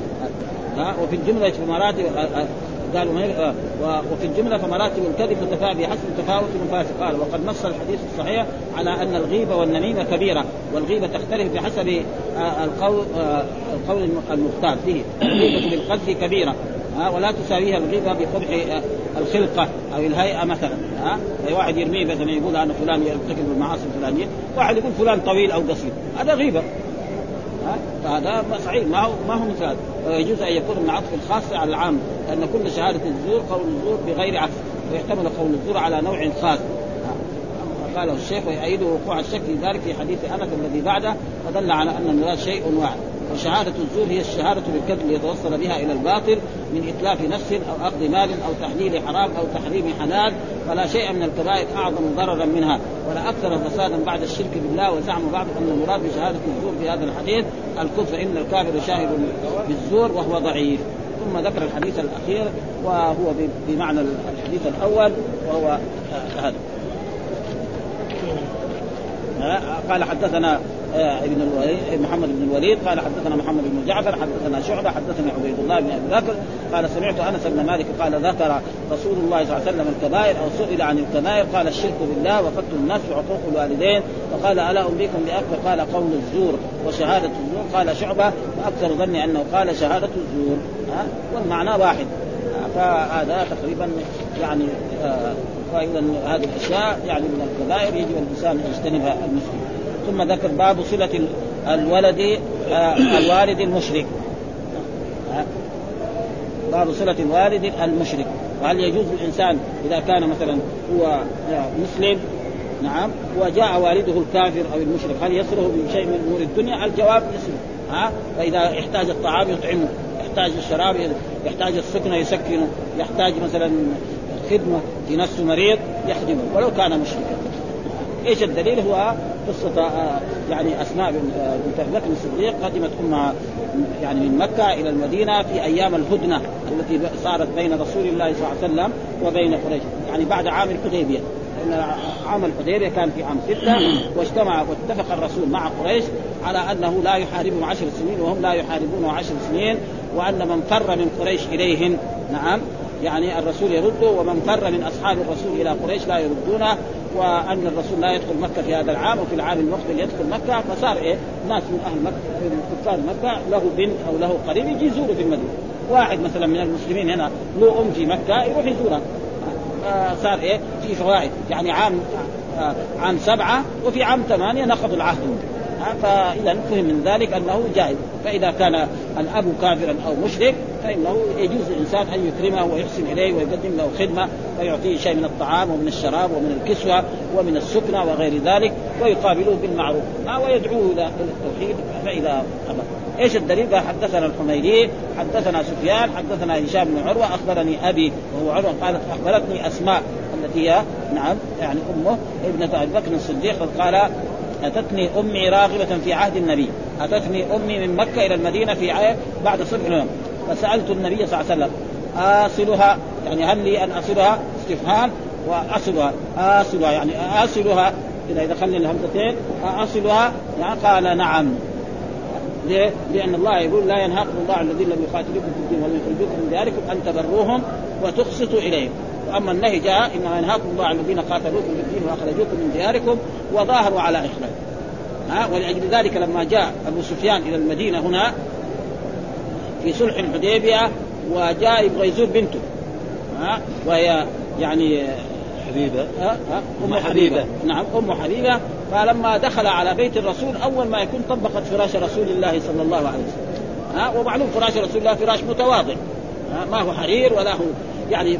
ها؟ وفي الجملة في مراتب قالوا وفي الجملة فمراتب الكذب متفاوته بحسب تفاوت المفاسد قال وقد نص الحديث الصحيح على أن الغيبه والنميمة كبيرة والغيبة تختلف بحسب القول القول المختار فيه. الغيبة بالقذف كبيرة ها ولا تساويها الغيبة بقبح الخلقة أو الهيئة مثلا ها أي واحد يرميه مثلا يقول أنا فلان يرتكب المعاصي الفلانية واحد يقول فلان طويل أو قصير. هذا غيبة. فهذا صحيح. ما هو ما هو هذا ويجوز أن يكون من عطف الخاص على العام لأن كل شهادة الزور قول الزور بغير عكس ويحتمل قول الزور على نوع خاص. قاله الشيخ ويؤيده وقوع الشك في ذلك في حديث أنس الذي بعده فدل على أن المراد شيء واحد وشهادة الزور هي الشهادة بالكذب ليتوصل بها إلى الباطل من إتلاف نفس أو أخذ مال أو تحليل حرام أو تحريم حلال فلا شيء من الكبائر أعظم ضررا منها. ولا أكثر فسادا بعد الشرك بالله وزعم بعض أن المراد بشهادة الزور في هذا الحديث الكفر إن الكافر شاهد بالزور وهو ضعيف. ثم ذكر الحديث الأخير وهو بمعنى الحديث الأول وهو هذا قال حدثنا آه، ابن الوليد محمد بن الوليد قال حدثنا محمد بن جعفر حدثنا شعبة حدثنا عبيد الله بن أبي بكر قال سمعت أنس بن مالك قال ذكر رسول الله صلى الله عليه وسلم الكبائر أو سئل عن الكبائر قال الشرك بالله وقتل النفس وعقوق الوالدين فقال ألا أنبيكم بأكبر؟ قال قول الزور وشهادة الزور. قال شعبة وأكثر ظني أنه قال شهادة الزور. والمعنى واحد. فهذا تقريبا يعني آه فاذا هذه الأشياء يعني من الكبائر يجب الإنسان ان يجتنبها المسلم. ثم ذكر باب صلة الولد آه، الوالد المشرك. باب صلة الوالد المشرك. وهل يجوز للإنسان إذا كان مثلا هو مسلم؟ نعم. وجاء والده الكافر أو المشرك هل يصله بشيء من أمور الدنيا؟ الجواب يصله ها؟ فإذا احتاج الطعام يطعمه يحتاج الشراب يحتاج السكنة يسكنه يحتاج مثلا خدمة في نفسه مريض يخدمه ولو كان مشركا. إيش الدليل؟ هو قصة آه، يعني أسماء آه، بنت أبي بكر الصديق قدمت أمها يعني من مكة إلى المدينة في أيام الهدنة التي صارت بين رسول الله صلى الله عليه وسلم وبين قريش. يعني بعد عام الحديبية. ان عام الحديبية كان في عام ستة واجتمع واتفق الرسول مع قريش على أنه لا يحاربهم عشر سنين وهم لا يحاربونه عشر سنين وأن من فر من قريش إليهم. نعم. يعني الرسول يرده ومن فر من أصحاب الرسول إلى قريش لا يردونه وأن الرسول لا يدخل مكة في هذا العام وفي العام المقبل يدخل مكة فصار إيه؟ ناس من أهل مكة من كفار مكة له بنت أو له قريب يجي يزوره في المدينة. واحد مثلا من المسلمين هنا له أم في مكة يروح يزورها صار إيه؟ في فوائد. يعني عام آه، عام سبعة وفي عام ثمانية نقضوا العهد. فاذا فهم من ذلك أنه جائز فإذا كان الأب كافرا أو مشرك فإنه يجوز للانسان أن يكرمه ويحسن إليه ويقدم له خدمة ويعطيه شيء من الطعام ومن الشراب ومن الكسوة ومن السكنة وغير ذلك ويقابله بالمعروف. ويدعوه إلى التوحيد فإذا أبى إيش الدليل؟ قال حدثنا الحميدي حدثنا سفيان حدثنا هشام بن عروة أخبرني أبي وهو عروة قالت أخبرتني أسماء التي هي نعم يعني أمه ابنة أبي بكر الصديق قال أتتني أمي راغبة في عهد النبي. أتتني أمي من مكة إلى المدينة في بعد اليوم. فسألت النبي صلى الله عليه وسلم آصلها يعني هل لي أن آصلها؟ استفهام وأصلها آصلها يعني آصلها. إذا دخلنا الهمزتين آصلها يعني قال نعم. ليه؟ لأن الله يقول لا ينهاكم الله عن الذين لم يقاتلوكم في الدين ولم يخرجوكم من دياركم أن تبروهم وتقسطوا إليهم. وأما النهي جاء إنما ينهاكم الله عن الذين قاتلوكم في الدين وأخرجوكم من دياركم وظاهروا على إخراج. ها؟ ولأجل ذلك لما جاء أبو سفيان إلى المدينة هنا في صلح الحديبية وجاء يبغى يزور بنته. ها؟ وهي يعني حبيبة. ها؟ ها؟ أم حبيبة. حبيبة. نعم أم حبيبة. فلما دخل على بيت الرسول أول ما يكون طبقت فراش رسول الله صلى الله عليه وسلم. ها؟ ومعلوم فراش رسول الله فراش متواضع. ما هو حرير ولا هو يعني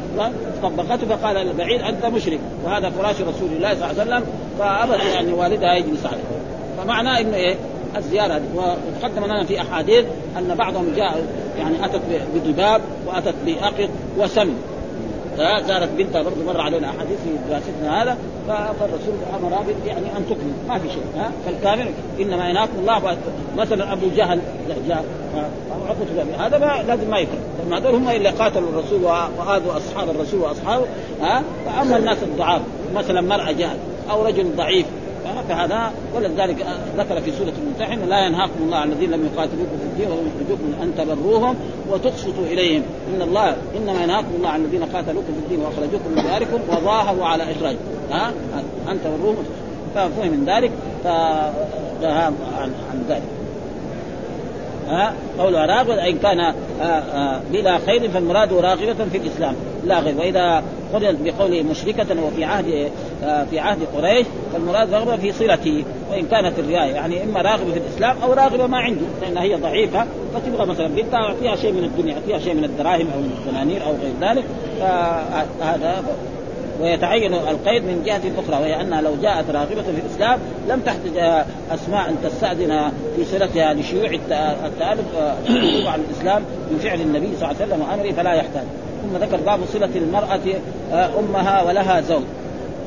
طبقته فقال البعيد أنت مشرك. وهذا فراش رسول الله صلى الله عليه وسلم. فابد يعني والدها يجلس عليه. فمعناه إنه إيه؟ الزيارة. هذه وتقدم لنا في أحاديث أن بعضهم جاء يعني أتت بضباب وأتت بأقط وسم. زارت بنتها برضه مر علينا أحاديث في دراستنا هذا فالرسول أمر يعني ان تكمل ما في شيء ها. فالكامل إنما يناكم الله مثلا أبو جهل جاء هذا ما لازم ما لأن هذول هم اللي قاتلوا الرسول وآذوا أصحاب الرسول وأصحابه ها. فأما الناس الضعاف مثلا مرأة جهل أو رجل ضعيف فهذا ولذلك ذكر في سورة الممتحن لا ينهاكم الله عن الذين لم يقاتلوكم في الدين ولم يخرجوكم أن تبروهم وتقسطوا إليهم. إن الله إنما ينهاكم الله عن الذين قاتلوكم في الدين وأخرجوكم من دياركم وظاهروا على إخراج. ها؟ أن تبروهم. ففهم من ذلك عن, عن ذلك. ها؟ قول راغب ان كان آآ آآ بلا خير فالمراد راغبة في الإسلام. لا غير. وإذا قرنت بقوله مشركة وفي عهد في عهد قريش فالمراد رغبة في صلته. وإن كانت الرواية يعني إما راغبة في الإسلام أو راغبة ما عنده لأن هي ضعيفة. فتبغى مثلا بنتها أعطيها شيء من الدنيا أعطيها شيء من الدراهم أو من الدنانير أو غير ذلك. فهذا ويتعين القيد من جهة أخرى وهي أنها لو جاءت راغبة في الإسلام لم تحتج أسماء أن تستأذن في صلتها لشيوع التألف عن الإسلام من فعل النبي صلى الله عليه وسلم وأمره فلا يحتاج. ثم ذكر باب صلة المرأة أمها ولها زوج.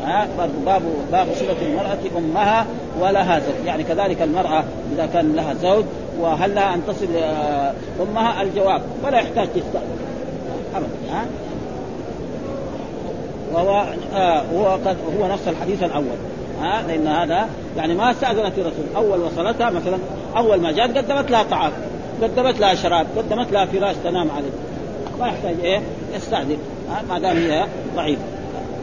ها باب باب صلة المرأة أمها ولها زوج. يعني كذلك المرأة إذا كان لها زوج وهل لها أن تصل أمها؟ الجواب ولا يحتاج تستأذن. أبدا ها وهو آه هو قد هو نفس الحديث الأول. ها لأن هذا يعني ما استأذنت الرسول. أول وصلتها مثلا أول ما جاءت قدمت لها طعام قدمت لها شراب قدمت لها فراش تنام عليه ما يحتاج إيه؟ يستعذن ما دام هي ضعيفة.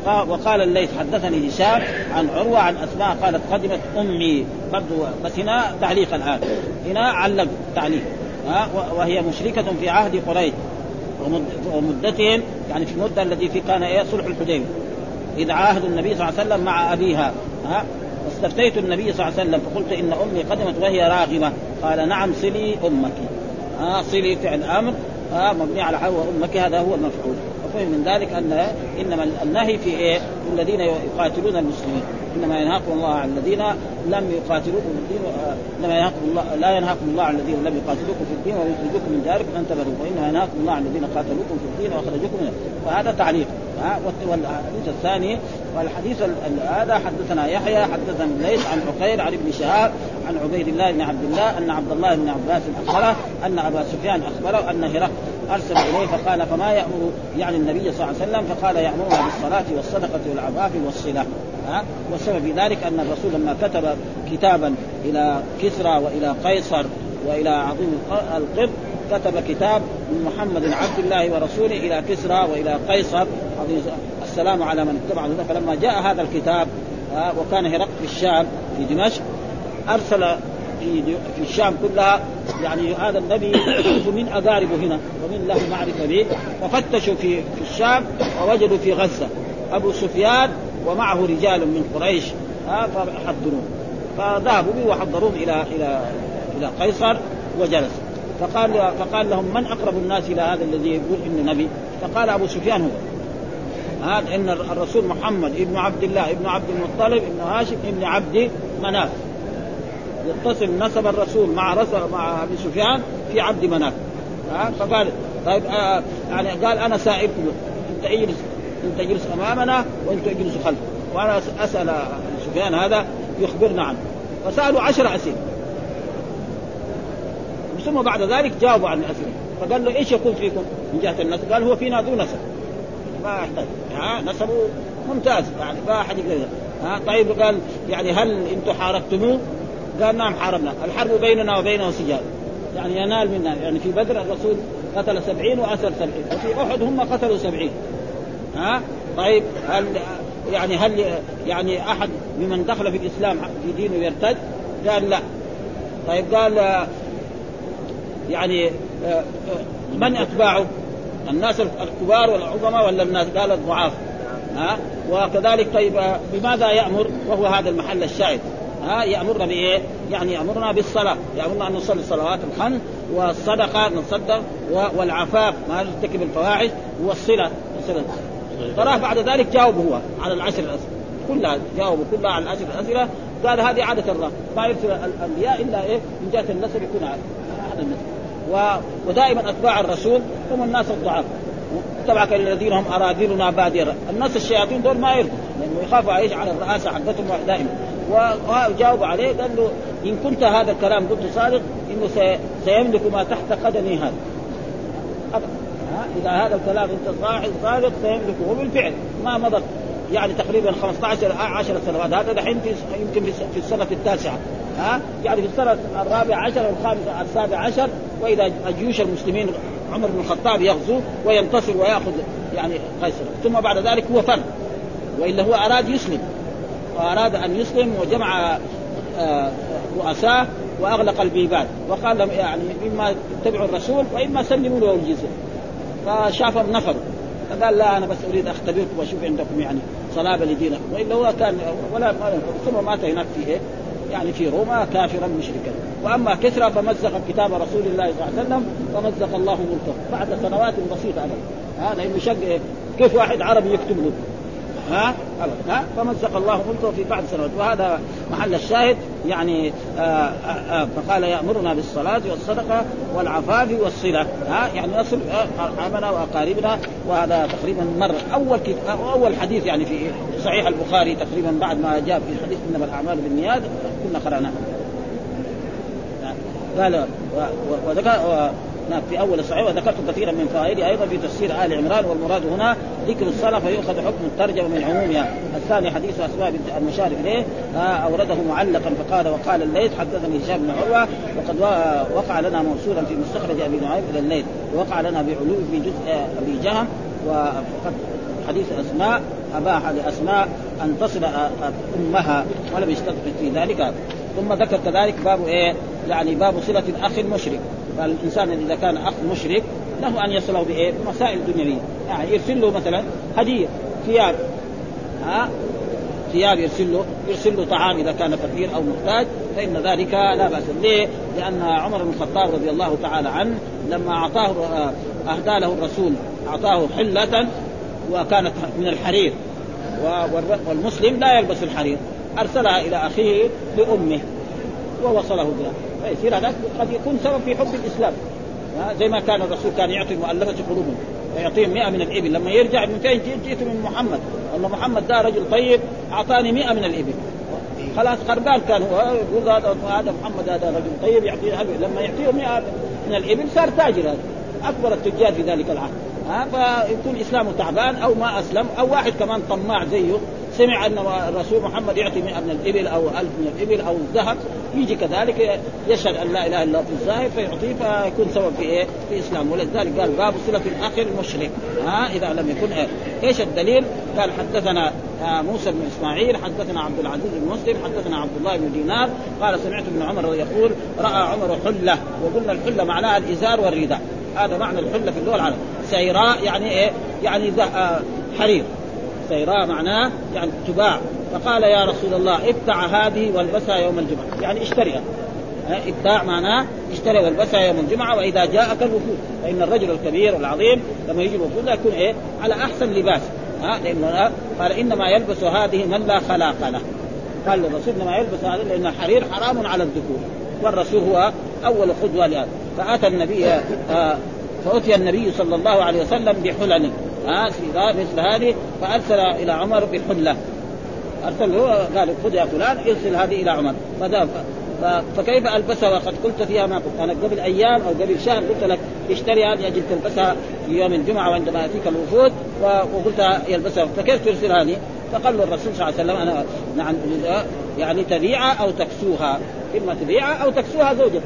وقال الليث حدثني هشام عن عروة عن أسماء قالت قدمت أمي برضو بس هنا تعليق الآن. هنا علق تعليق. وهي مشركة في عهد قريش. ومدتهم يعني في المدة التي في كان إيه؟ صلح الحديبية. إذ عاهد النبي صلى الله عليه وسلم مع أبيها. ها؟ واستفتيت النبي صلى الله عليه وسلم فقلت إن أمي قدمت وهي راغبة. قال نعم صلي أمك. ها؟ صلي فعل أمر. ها؟ مبني على حول أمك هذا هو المفعول. وفهم من ذلك أن إنما النهي في إيه؟ الذين يقاتلون المسلمين. إنما ينهاكم الله عن الذين لم يقاتلوكم في الدين إنما ينهاكم الله لا ينهاكم الله عن الذين لم يقاتلوكم في الدين ويخرجوكم من داركم أن تبروا وإنما ينهاكم الله عن الذين قاتلوكم في الدين وأخرجوكم من فهذا تعليق. والحديث الثاني والحديث هذا حدثنا يحيى حدثنا الليث عن عقيل عن ابن شهاب عن عبيد الله بن عبد الله أن عبد الله بن عباس أخبره أن أبا سفيان أخبره أن هرقل أرسل إليه فقال فما يامر يعني النبي صلى الله عليه وسلم فقال يأمرنا بالصلاة والصدقة والعفاف والصلة. ها؟ والسبب في ذلك أن الرسول لما كتب كتابا إلى كسرى وإلى قيصر وإلى عظيم القبط كتب كتاب من محمد عبد الله ورسوله إلى كسرى وإلى قيصر. السلام على من اتبع فلما جاء هذا الكتاب وكان هرقل في الشام في دمشق أرسل في في الشام كلها يعني هذا النبي يعرف من اقاربه هنا ومن له معرفة به. ففتشوا في في الشام ووجدوا في غزة. أبو سفيان ومعه رجال من قريش. فحضروه. فذهبوا به وحضروه إلى إلى إلى قيصر وجلس فقال فقال لهم من أقرب الناس إلى هذا الذي يقول انه نبي؟ فقال أبو سفيان هو. هذا إن الرسول محمد ابن عبد الله ابن عبد المطلب ابن هاشم ابن عبد مناف. يتصل نسب الرسول مع مع أبي سفيان في عبد مناف. فقال طيب آه يعني قال أنا سائلكم أنت اجلس. أنت اجلس أمامنا وأنت اجلس خلفه وأنا أسأل سفيان هذا يخبرنا عنه. فسألوا عشر أسئلة. ثم بعد ذلك جاوبوا عن الأسئلة. فقال له إيش يكون فيكم؟ من جهة النسب؟ قال هو فينا ذو نسب. ما يحتاج. ها؟ نسبه ممتاز. يعني ما أحد يقدر. ها؟ طيب قال يعني هل أنتم حاربتموه؟ قال نعم حاربنا الحرب بيننا وبينه سجال. يعني ينال منا. يعني في بدر الرسول قتل سبعين وأسر سبعين. وفي أحد هم قتلوا سبعين. ها؟ طيب هل يعني هل يعني أحد ممن دخل في الإسلام في دينه يرتد؟ قال لا. طيب قال يعني من أتباعه؟ الناس الكبار والعظماء ولا الناس؟ قال الضعاف. ها؟ وكذلك طيب بماذا يأمر؟ وهو هذا المحل الشاهد. ها يأمرنا بإيه؟ يعني يأمرنا بالصلاة، يأمرنا أن نصلي الصلوات الخمس والصدقة نتصدق والعفاف ما نرتكب الفواحش والصلة. الصله تراه بعد ذلك جاوب هو على العشر الاسئله كلها جاوبوا كلها على العشر الأسئلة. قال هذه عادة الله ما يرسل الأنبياء إلا إيه؟ من جهة النسب يكون هذا النسب ودائما أتباع الرسول هم الناس الضعاف. اتبعك الذين هم أراذلنا بادي الناس الشياطين دول ما يرضوا لأنه يخافوا إيش؟ على الرئاسة حقتهم دائما وجاوب عليه قال له إن كنت هذا الكلام قلت صادق إنه سيملك ما تحت قدمي هذا. إذا هذا الكلام أنت صادق سيملكه. وبالفعل ما مضت يعني تقريبا 15 10 سنوات. هذا دحين يمكن في السنة التاسعة ها يعني في السنة الرابعة عشر والخامسه السابع عشر وإذا جيوش المسلمين عمر بن الخطاب يغزو وينتصر ويأخذ يعني قيصر. ثم بعد ذلك هو فر وإلا هو أراد يسلم. وأراد أن يسلم وجمع آه، رؤساء وأغلق البيبان. وقال لهم يعني إما اتبعوا الرسول وإما سلموا له الجزية. فشافهم نفروا فقال لا أنا بس أريد أختبركم وأشوف عندكم يعني صلابه لدينكم. وإلا هو كان ولا ثم مات هناك في إيه؟ يعني في روما كافرا مشركا. وأما كسرى فمزق كتاب رسول الله صلى الله عليه وسلم فمزق الله ملكه. بعد سنوات بسيطة هذا لأنه شق كيف واحد عربي يكتب له؟ ها؟ ها؟ فمزق الله ملكه في بعض سنوات وهذا محل الشاهد يعني آآ آه، آآ آه، فقال يأمرنا بالصلاة والصدقة والعفاف والصلة. ها؟ يعني نصل ارحامنا وأقاربنا. وهذا تقريبا مر أول أول حديث يعني في صحيح البخاري تقريبا بعد ما جاء في حديث إنما الأعمال بالنيات كنا قراناه قال وذكر في أول الصحيح وذكرت كثيرا من فوائده أيضا في تفسير آل عمران والمراد هنا ذكر الصلاة فيؤخذ حكم الترجمة من عمومها، الثاني حديث اسماء بنت المشار اليه أورده معلقا فقال وقال الليث حدثني هشام بن عروة وقد وقع لنا موصولا في مستخرج أبي نعيم إلى الليث ووقع لنا بعلو في جزء أبي جهم وقد حديث أسماء أباح لأسماء أن تصل أمها ولم يستطع في ذلك. ثم ذكر كذلك باب إيه؟ يعني باب صلة الأخ المشرك. قال الإنسان إذا كان اخ مشرك له أن يصله بإيه؟ بمسائل دنيوية. يعني يرسل له مثلا هدية ثياب. ها؟ ثياب يرسل له يرسل له طعام إذا كان فقير أو محتاج فإن ذلك لا بأس ليه؟ لأن عمر بن الخطاب رضي الله تعالى عنه لما أعطاه أهدى له الرسول أعطاه حلة وكانت من الحرير. والمسلم لا يلبس الحرير. أرسلها إلى أخيه لأمه ووصله بها. فيصير هذا قد يكون سبب في حب الإسلام. زي ما كان الرسول كان يعطي المؤلفه قلوبهم ويعطيهم 100 من الإبل. لما يرجع من فين؟ جيت من محمد. والله محمد ده رجل طيب أعطاني 100 من الإبل. خلاص خربان كان هو. يقول هذا هذا محمد هذا رجل طيب يعطيه لما يعطيهم 100 من الإبل صار تاجر هذا. أكبر التجار في ذلك العهد. ها فيكون إسلامه تعبان أو ما أسلم أو واحد كمان طماع زيه. سمع أن الرسول محمد يعطي 100 من الإبل أو 1000 من الإبل أو الذهب يجي كذلك يشهد أن لا إله إلا الله في الظاهر فيعطيه فيكون سبب في إيه؟ في إسلام ولذلك قال باب صلة الاخ المشرك ها إذا لم يكن إيه؟ إيش الدليل؟ قال حدثنا آه، موسى بن إسماعيل حدثنا عبد العزيز بن مسلم حدثنا عبد الله بن دينار قال سمعت ابن عمر يقول رأى عمر حلة وقلنا الحلة معناها الإزار والرداء هذا معنى الحلة في اللغة العربية سيراء يعني إيه؟ يعني آه، حرير سيراء معناه يعني تباع فقال يا رسول الله ابتع هذه والبسها يوم الجمعة. يعني اشتريها. ابتاع معناه اشتري والبسها يوم الجمعة وإذا جاءك الوفود. فإن الرجل الكبير العظيم لما يجي الوفود يكون إيه؟ على أحسن لباس. ها لأنه قال إنما يلبس هذه من لا خلاق له. قال الرسول إنما يلبس هذه لأن الحرير حرام على الذكور. والرسول هو أول قدوه لهذا. فأتى النبي آه فأتي النبي صلى الله عليه وسلم بحلل ها مثل هذه فأرسل إلى عمر بحلة. أرسل له قال خذ يا فلان ارسل هذه إلى عمر. فذهب فكيف ألبسها؟ وقد قلت فيها ما قلت. أنا قبل أيام أو قبل شهر قلت لك اشتري هذه أجل تلبسها في يوم الجمعة وعندما ياتيك الوفود وقلت يلبسها. فكيف ترسل هذه؟ فقال له الرسول صلى الله عليه وسلم أنا نعم يعني تبيعها أو تكسوها. إما تبيعها أو تكسوها زوجتك.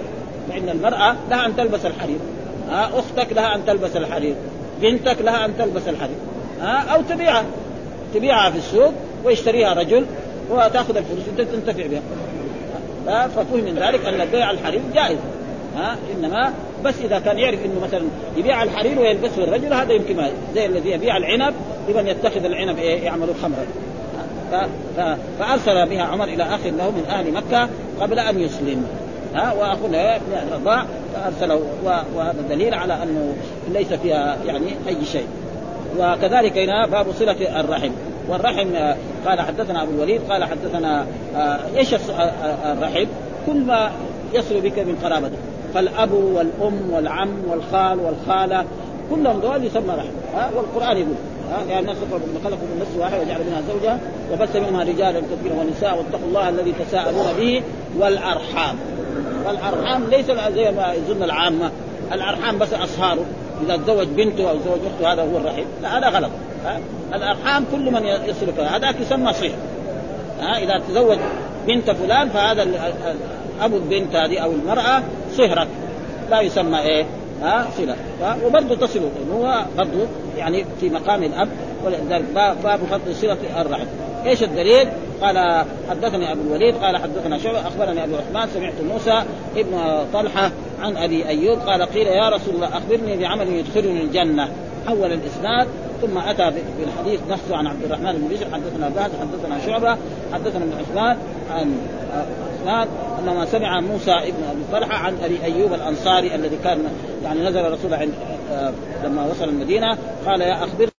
فإن المرأة لها أن تلبس الحرير. أختك لها أن تلبس الحرير. بنتك لها أن تلبس الحرير ها؟ أو تبيعها. تبيعها في السوق ويشتريها رجل وتأخذ الفلوس انت تنتفع بها. ففهم من ذلك أن بيع الحرير جائز. ها؟ إنما بس إذا كان يعرف إنه مثلا يبيع الحرير ويلبسه الرجل هذا يمكن زي الذي يبيع العنب لمن يتخذ العنب إيه يعمل خمرا فأرسل بها عمر إلى اخ له من أهل مكة قبل أن يسلم. ها؟ واخونا رضاع فأرسله. وهذا دليل على أنه ليس فيها يعني أي شيء. وكذلك هنا باب صلة الرحم. والرحم قال حدثنا أبو الوليد قال حدثنا آه، إيش الرحم؟ كل ما يصل بك من قرابتك فالأب والأم والعم والخال والخالة كلهم دول يسمى رحم. والقرآن يقول ها؟ يا الناس خلقكم من نفس واحدة وجعل منها زوجها وبث منها رجالا كثيرا ونساء واتقوا الله الذي تساءلون به والأرحام. والارحام ليس زي ما يظن العامة. الأرحام بس اصهاره إذا تزوج بنته أو تزوج أخته هذا هو الرحم لا هذا غلط؟ الأرحام كل من يصلك هذاك يسمى صهر ها؟ إذا تزوج بنت فلان فهذا أبو البنت هذه أو المرأة صهرك لا يسمى إيه؟ ها؟ صلة. وبرضه تصل. هو برضه يعني في مقام الأب ولذلك باب فضل صلة الرحم. إيش الدليل؟ قال حدثني أبو الوليد قال حدثنا شعبة أخبرني أبو عثمان سمعت موسى ابن طلحة عن أبي أيوب قال قيل يا رسول الله أخبرني بعمل يدخلني الجنة حول الإسناد ثم أتى بالحديث نفسه عن عبد الرحمن بن بشر حدثنا باز حدثنا شعبة حدثنا ابن عثمان عن عثمان انما سمع موسى ابن أبي طلحة عن أبي أيوب الأنصاري الذي كان يعني نزل الرسول عند لما وصل المدينة قال يا اخبر